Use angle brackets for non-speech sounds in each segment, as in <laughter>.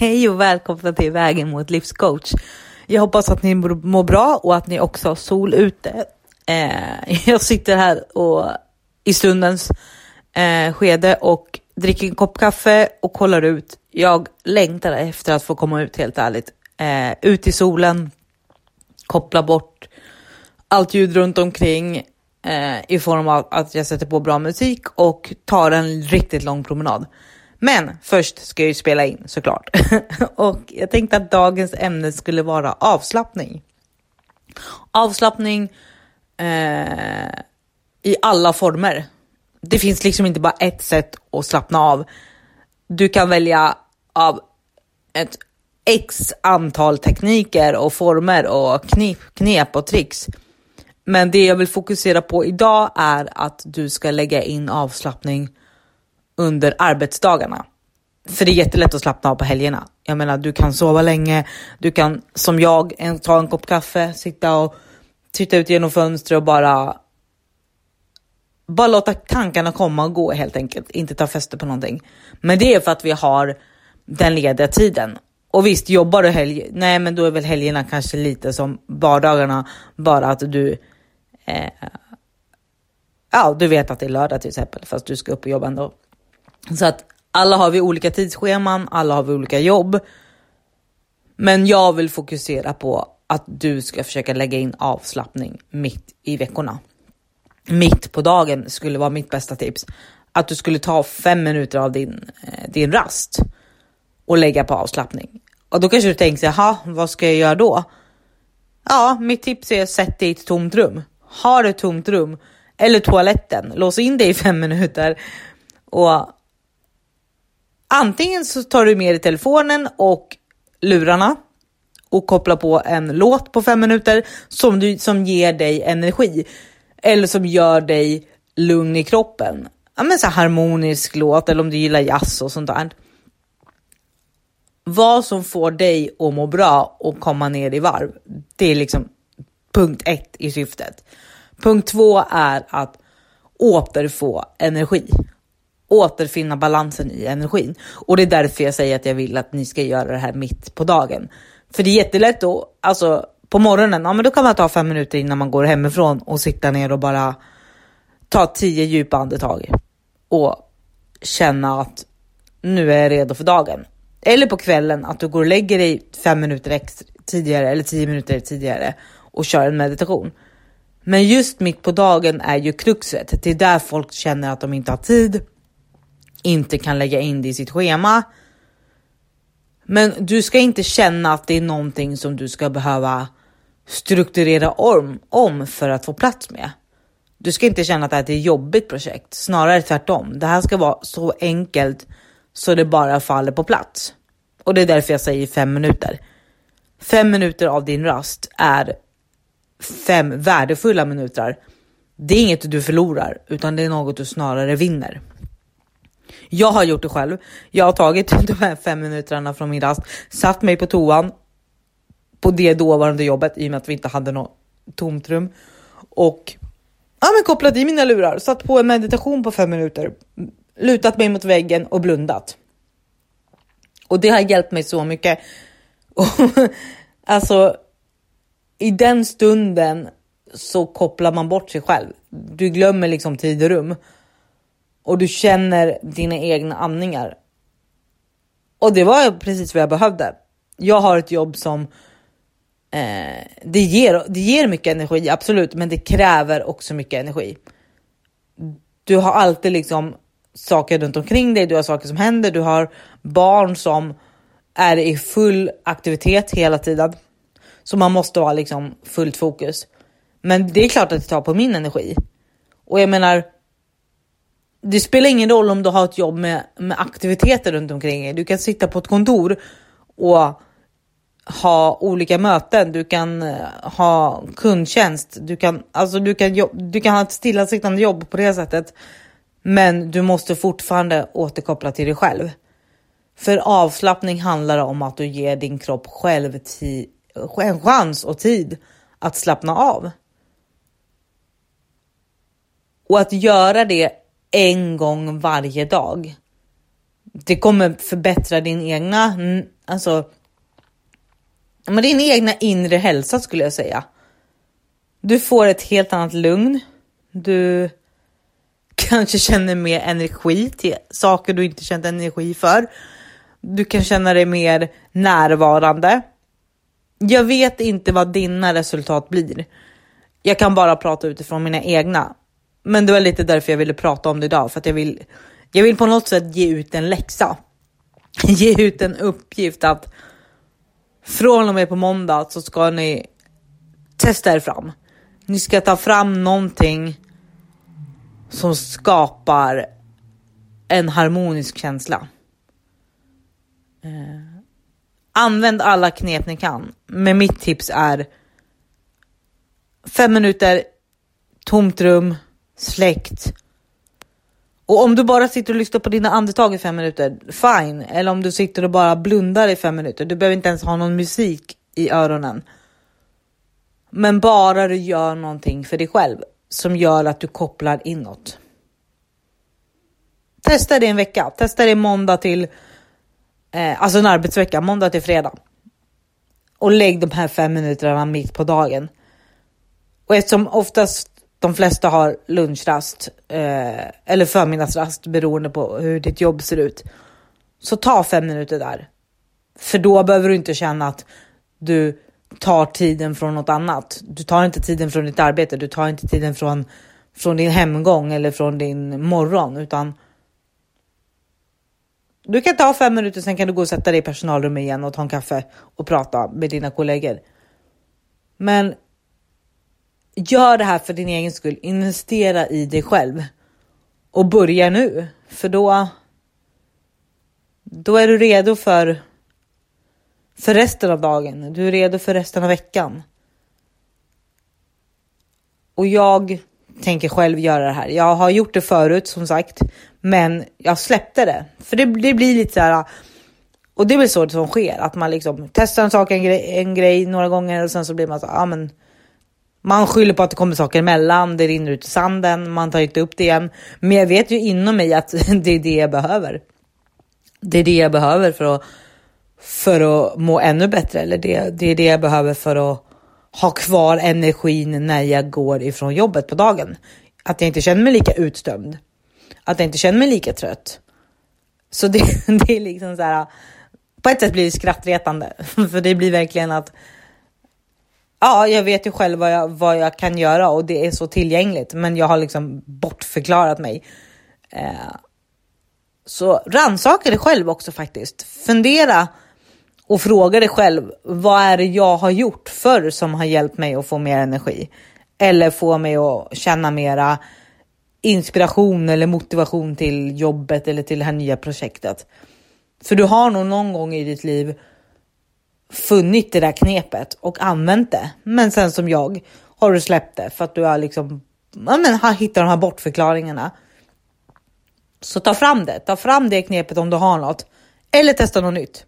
Hej och välkomna till Vägen mot livscoach. Jag hoppas att ni mår bra och att ni också har sol ute. Eh, jag sitter här och, i stundens eh, skede och dricker en kopp kaffe och kollar ut. Jag längtar efter att få komma ut helt ärligt. Eh, ut i solen, koppla bort allt ljud runt omkring eh, i form av att jag sätter på bra musik och tar en riktigt lång promenad. Men först ska jag ju spela in såklart. <laughs> och jag tänkte att dagens ämne skulle vara avslappning. Avslappning eh, i alla former. Det finns liksom inte bara ett sätt att slappna av. Du kan välja av ett x antal tekniker och former och knep, knep och tricks. Men det jag vill fokusera på idag är att du ska lägga in avslappning under arbetsdagarna. För det är jättelätt att slappna av på helgerna. Jag menar, du kan sova länge, du kan som jag en, ta en kopp kaffe, sitta och titta ut genom fönstret och bara bara låta tankarna komma och gå helt enkelt, inte ta fäste på någonting. Men det är för att vi har den lediga tiden. Och visst, jobbar du helg, nej men då är väl helgerna kanske lite som vardagarna, bara att du eh, ja, du vet att det är lördag till exempel, fast du ska upp och jobba ändå. Så att alla har vi olika tidsscheman, alla har vi olika jobb. Men jag vill fokusera på att du ska försöka lägga in avslappning mitt i veckorna. Mitt på dagen skulle vara mitt bästa tips. Att du skulle ta fem minuter av din, eh, din rast och lägga på avslappning. Och då kanske du tänker, jaha, vad ska jag göra då? Ja, mitt tips är sätt dig i ett tomt rum. Har ett tomt rum eller toaletten, lås in dig i fem minuter och Antingen så tar du med dig telefonen och lurarna och kopplar på en låt på fem minuter som, du, som ger dig energi eller som gör dig lugn i kroppen. Ja, men så harmonisk låt eller om du gillar jazz och sånt där. Vad som får dig att må bra och komma ner i varv. Det är liksom punkt ett i syftet. Punkt två är att återfå energi återfinna balansen i energin. Och det är därför jag säger att jag vill att ni ska göra det här mitt på dagen. För det är jättelätt då, alltså på morgonen, ja men då kan man ta fem minuter innan man går hemifrån och sitta ner och bara ta tio djupa andetag och känna att nu är jag redo för dagen. Eller på kvällen att du går och lägger dig fem minuter extra tidigare eller tio minuter tidigare och kör en meditation. Men just mitt på dagen är ju kruxet. Det är där folk känner att de inte har tid inte kan lägga in det i sitt schema. Men du ska inte känna att det är någonting som du ska behöva strukturera om, om för att få plats med. Du ska inte känna att det är ett jobbigt projekt, snarare tvärtom. Det här ska vara så enkelt så det bara faller på plats. Och det är därför jag säger fem minuter. Fem minuter av din rast är fem värdefulla minuter. Det är inget du förlorar, utan det är något du snarare vinner. Jag har gjort det själv. Jag har tagit <laughs> de här fem minuterna från min rast, satt mig på toan på det dåvarande jobbet i och med att vi inte hade något tomt rum och ja, men kopplat i mina lurar, satt på en meditation på fem minuter, lutat mig mot väggen och blundat. Och det har hjälpt mig så mycket. <laughs> alltså, i den stunden så kopplar man bort sig själv. Du glömmer liksom tid och rum och du känner dina egna andningar. Och det var precis vad jag behövde. Jag har ett jobb som eh, det, ger, det ger mycket energi, absolut, men det kräver också mycket energi. Du har alltid liksom saker runt omkring dig, du har saker som händer, du har barn som är i full aktivitet hela tiden. Så man måste ha liksom fullt fokus. Men det är klart att det tar på min energi. Och jag menar, det spelar ingen roll om du har ett jobb med, med aktiviteter runt omkring dig. Du kan sitta på ett kontor och ha olika möten, du kan eh, ha kundtjänst, du kan, alltså du kan, du kan ha ett stillasittande jobb på det sättet. Men du måste fortfarande återkoppla till dig själv. För avslappning handlar om att du ger din kropp själv en chans och tid att slappna av. Och att göra det en gång varje dag. Det kommer förbättra din egna, mm, alltså, men din egna inre hälsa skulle jag säga. Du får ett helt annat lugn. Du <laughs> kanske känner mer energi till saker du inte känt energi för. Du kan känna dig mer närvarande. Jag vet inte vad dina resultat blir. Jag kan bara prata utifrån mina egna. Men det var lite därför jag ville prata om det idag, för att jag vill, jag vill på något sätt ge ut en läxa. <laughs> Ge ut en uppgift att från och med på måndag så ska ni testa er fram. Ni ska ta fram någonting som skapar en harmonisk känsla. Eh, använd alla knep ni kan. Men mitt tips är fem minuter, tomt rum, släckt. Och om du bara sitter och lyssnar på dina andetag i fem minuter, fine. Eller om du sitter och bara blundar i fem minuter. Du behöver inte ens ha någon musik i öronen. Men bara du gör någonting för dig själv som gör att du kopplar inåt. Testa det en vecka. Testa det måndag till, eh, alltså en arbetsvecka, måndag till fredag. Och lägg de här fem minuterna mitt på dagen. Och eftersom oftast de flesta har lunchrast eh, eller förmiddagsrast beroende på hur ditt jobb ser ut. Så ta fem minuter där. För då behöver du inte känna att du tar tiden från något annat. Du tar inte tiden från ditt arbete, du tar inte tiden från, från din hemgång eller från din morgon, utan du kan ta fem minuter, sen kan du gå och sätta dig i personalrummet igen och ta en kaffe och prata med dina kollegor. Men gör det här för din egen skull. Investera i dig själv och börja nu, för då. Då är du redo för för resten av dagen. Du är redo för resten av veckan. Och jag tänker själv göra det här. Jag har gjort det förut som sagt, men jag släppte det för det, det blir lite så här. Och det är väl så det som sker att man liksom testar en sak, en grej, en grej några gånger och sen så blir man så ja, men man skyller på att det kommer saker emellan, det rinner ut i sanden, man tar inte upp det igen. Men jag vet ju inom mig att <laughs> det är det jag behöver. Det är det jag behöver för att för att må ännu bättre. Eller det, det är det jag behöver för att ha kvar energin när jag går ifrån jobbet på dagen. Att jag inte känner mig lika uttömd. Att jag inte känner mig lika trött. Så det, <laughs> det är liksom så här. På ett sätt blir det skrattretande, <laughs> för det blir verkligen att. Ja, jag vet ju själv vad jag, vad jag kan göra och det är så tillgängligt, men jag har liksom bortförklarat mig. Eh, så rannsaka dig själv också faktiskt. Fundera och fråga dig själv, vad är det jag har gjort förr som har hjälpt mig att få mer energi? Eller få mig att känna mera inspiration eller motivation till jobbet eller till det här nya projektet. För du har nog någon gång i ditt liv funnit det där knepet och använt det. Men sen som jag har du släppt det för att du har liksom ja, men, har hittat de här bortförklaringarna. Så ta fram det, ta fram det knepet om du har något eller testa något nytt.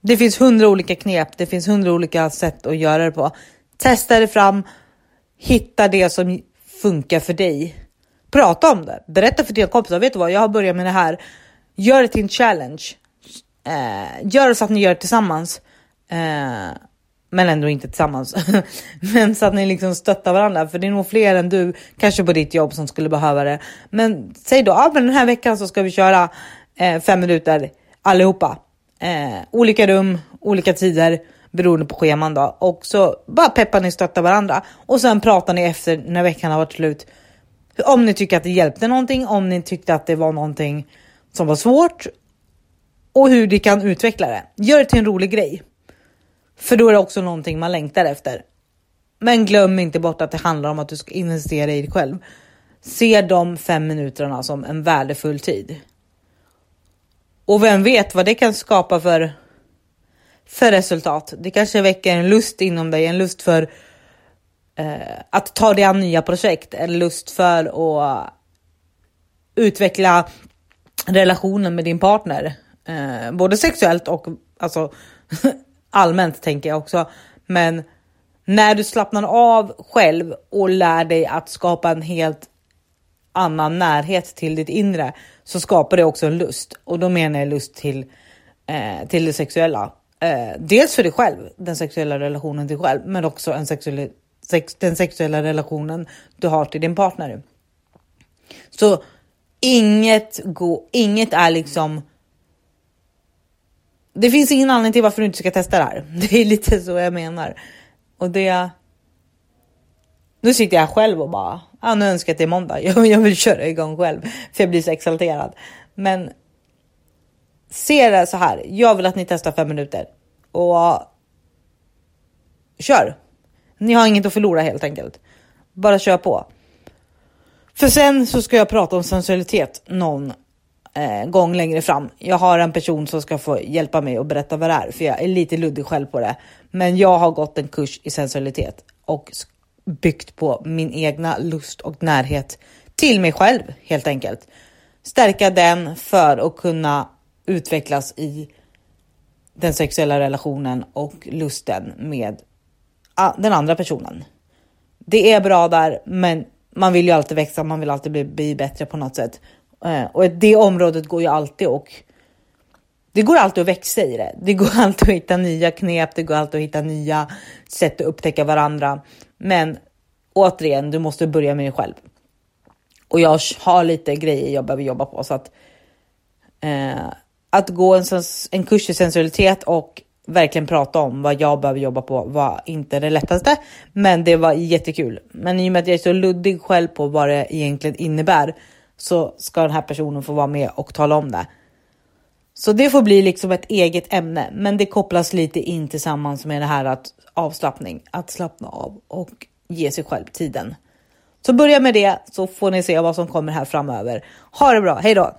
Det finns hundra olika knep, det finns hundra olika sätt att göra det på. Testa det fram, hitta det som funkar för dig. Prata om det, berätta för dina kompisar. Vet du vad, jag har börjat med det här. Gör det till en challenge. Eh, gör det så att ni gör det tillsammans. Eh, men ändå inte tillsammans. <laughs> men så att ni liksom stöttar varandra, för det är nog fler än du, kanske på ditt jobb som skulle behöva det. Men säg då, ah, men den här veckan så ska vi köra eh, fem minuter allihopa. Eh, olika rum, olika tider beroende på scheman då. Och så bara peppar ni stöttar varandra och sen pratar ni efter när veckan har varit slut. Om ni tycker att det hjälpte någonting, om ni tyckte att det var någonting som var svårt och hur ni kan utveckla det. Gör det till en rolig grej. För då är det också någonting man längtar efter. Men glöm inte bort att det handlar om att du ska investera i dig själv. Se de fem minuterna som en värdefull tid. Och vem vet vad det kan skapa för, för resultat. Det kanske väcker en lust inom dig, en lust för eh, att ta dig an nya projekt, en lust för att utveckla relationen med din partner. Eh, både sexuellt och alltså, <laughs> allmänt tänker jag också. Men när du slappnar av själv och lär dig att skapa en helt annan närhet till ditt inre så skapar det också en lust och då menar jag lust till, eh, till det sexuella. Eh, dels för dig själv, den sexuella relationen till dig själv, men också en sexuell, sex, den sexuella relationen du har till din partner. Så inget, går. inget är liksom det finns ingen anledning till varför du inte ska testa det här. <laughs> Det är lite så jag menar. Och det... Nu sitter jag själv och bara, ja, nu önskar jag att det är måndag. <laughs> Jag, jag vill köra igång själv för jag blir så exalterad. Men se det så här. Jag vill att ni testar fem minuter och kör. Ni har inget att förlora helt enkelt. Bara kör på. För sen så ska jag prata om sensualitet någon eh, gång längre fram. Jag har en person som ska få hjälpa mig och berätta vad det är, för jag är lite luddig själv på det. Men jag har gått en kurs i sensualitet och byggt på min egna lust och närhet till mig själv helt enkelt. Stärka den för att kunna utvecklas i den sexuella relationen och lusten med ah, den andra personen. Det är bra där, men man vill ju alltid växa, man vill alltid bli, bli bättre på något sätt. Eh, och det området går ju alltid och det går alltid att växa i det. Det går <laughs> alltid att hitta nya knep, det går alltid att hitta nya sätt att upptäcka varandra. Men återigen, du måste börja med dig själv. Och jag har lite grejer jag behöver jobba på så att eh, att gå en, en kurs i sensualitet och verkligen prata om vad jag behöver jobba på var inte det lättaste, men det var jättekul. Men i och med att jag är så luddig själv på vad det egentligen innebär så ska den här personen få vara med och tala om det. Så det får bli liksom ett eget ämne, men det kopplas lite in tillsammans med det här att avslappning, att slappna av och ge sig själv tiden. Så börja med det så får ni se vad som kommer här framöver. Ha det bra, hej då!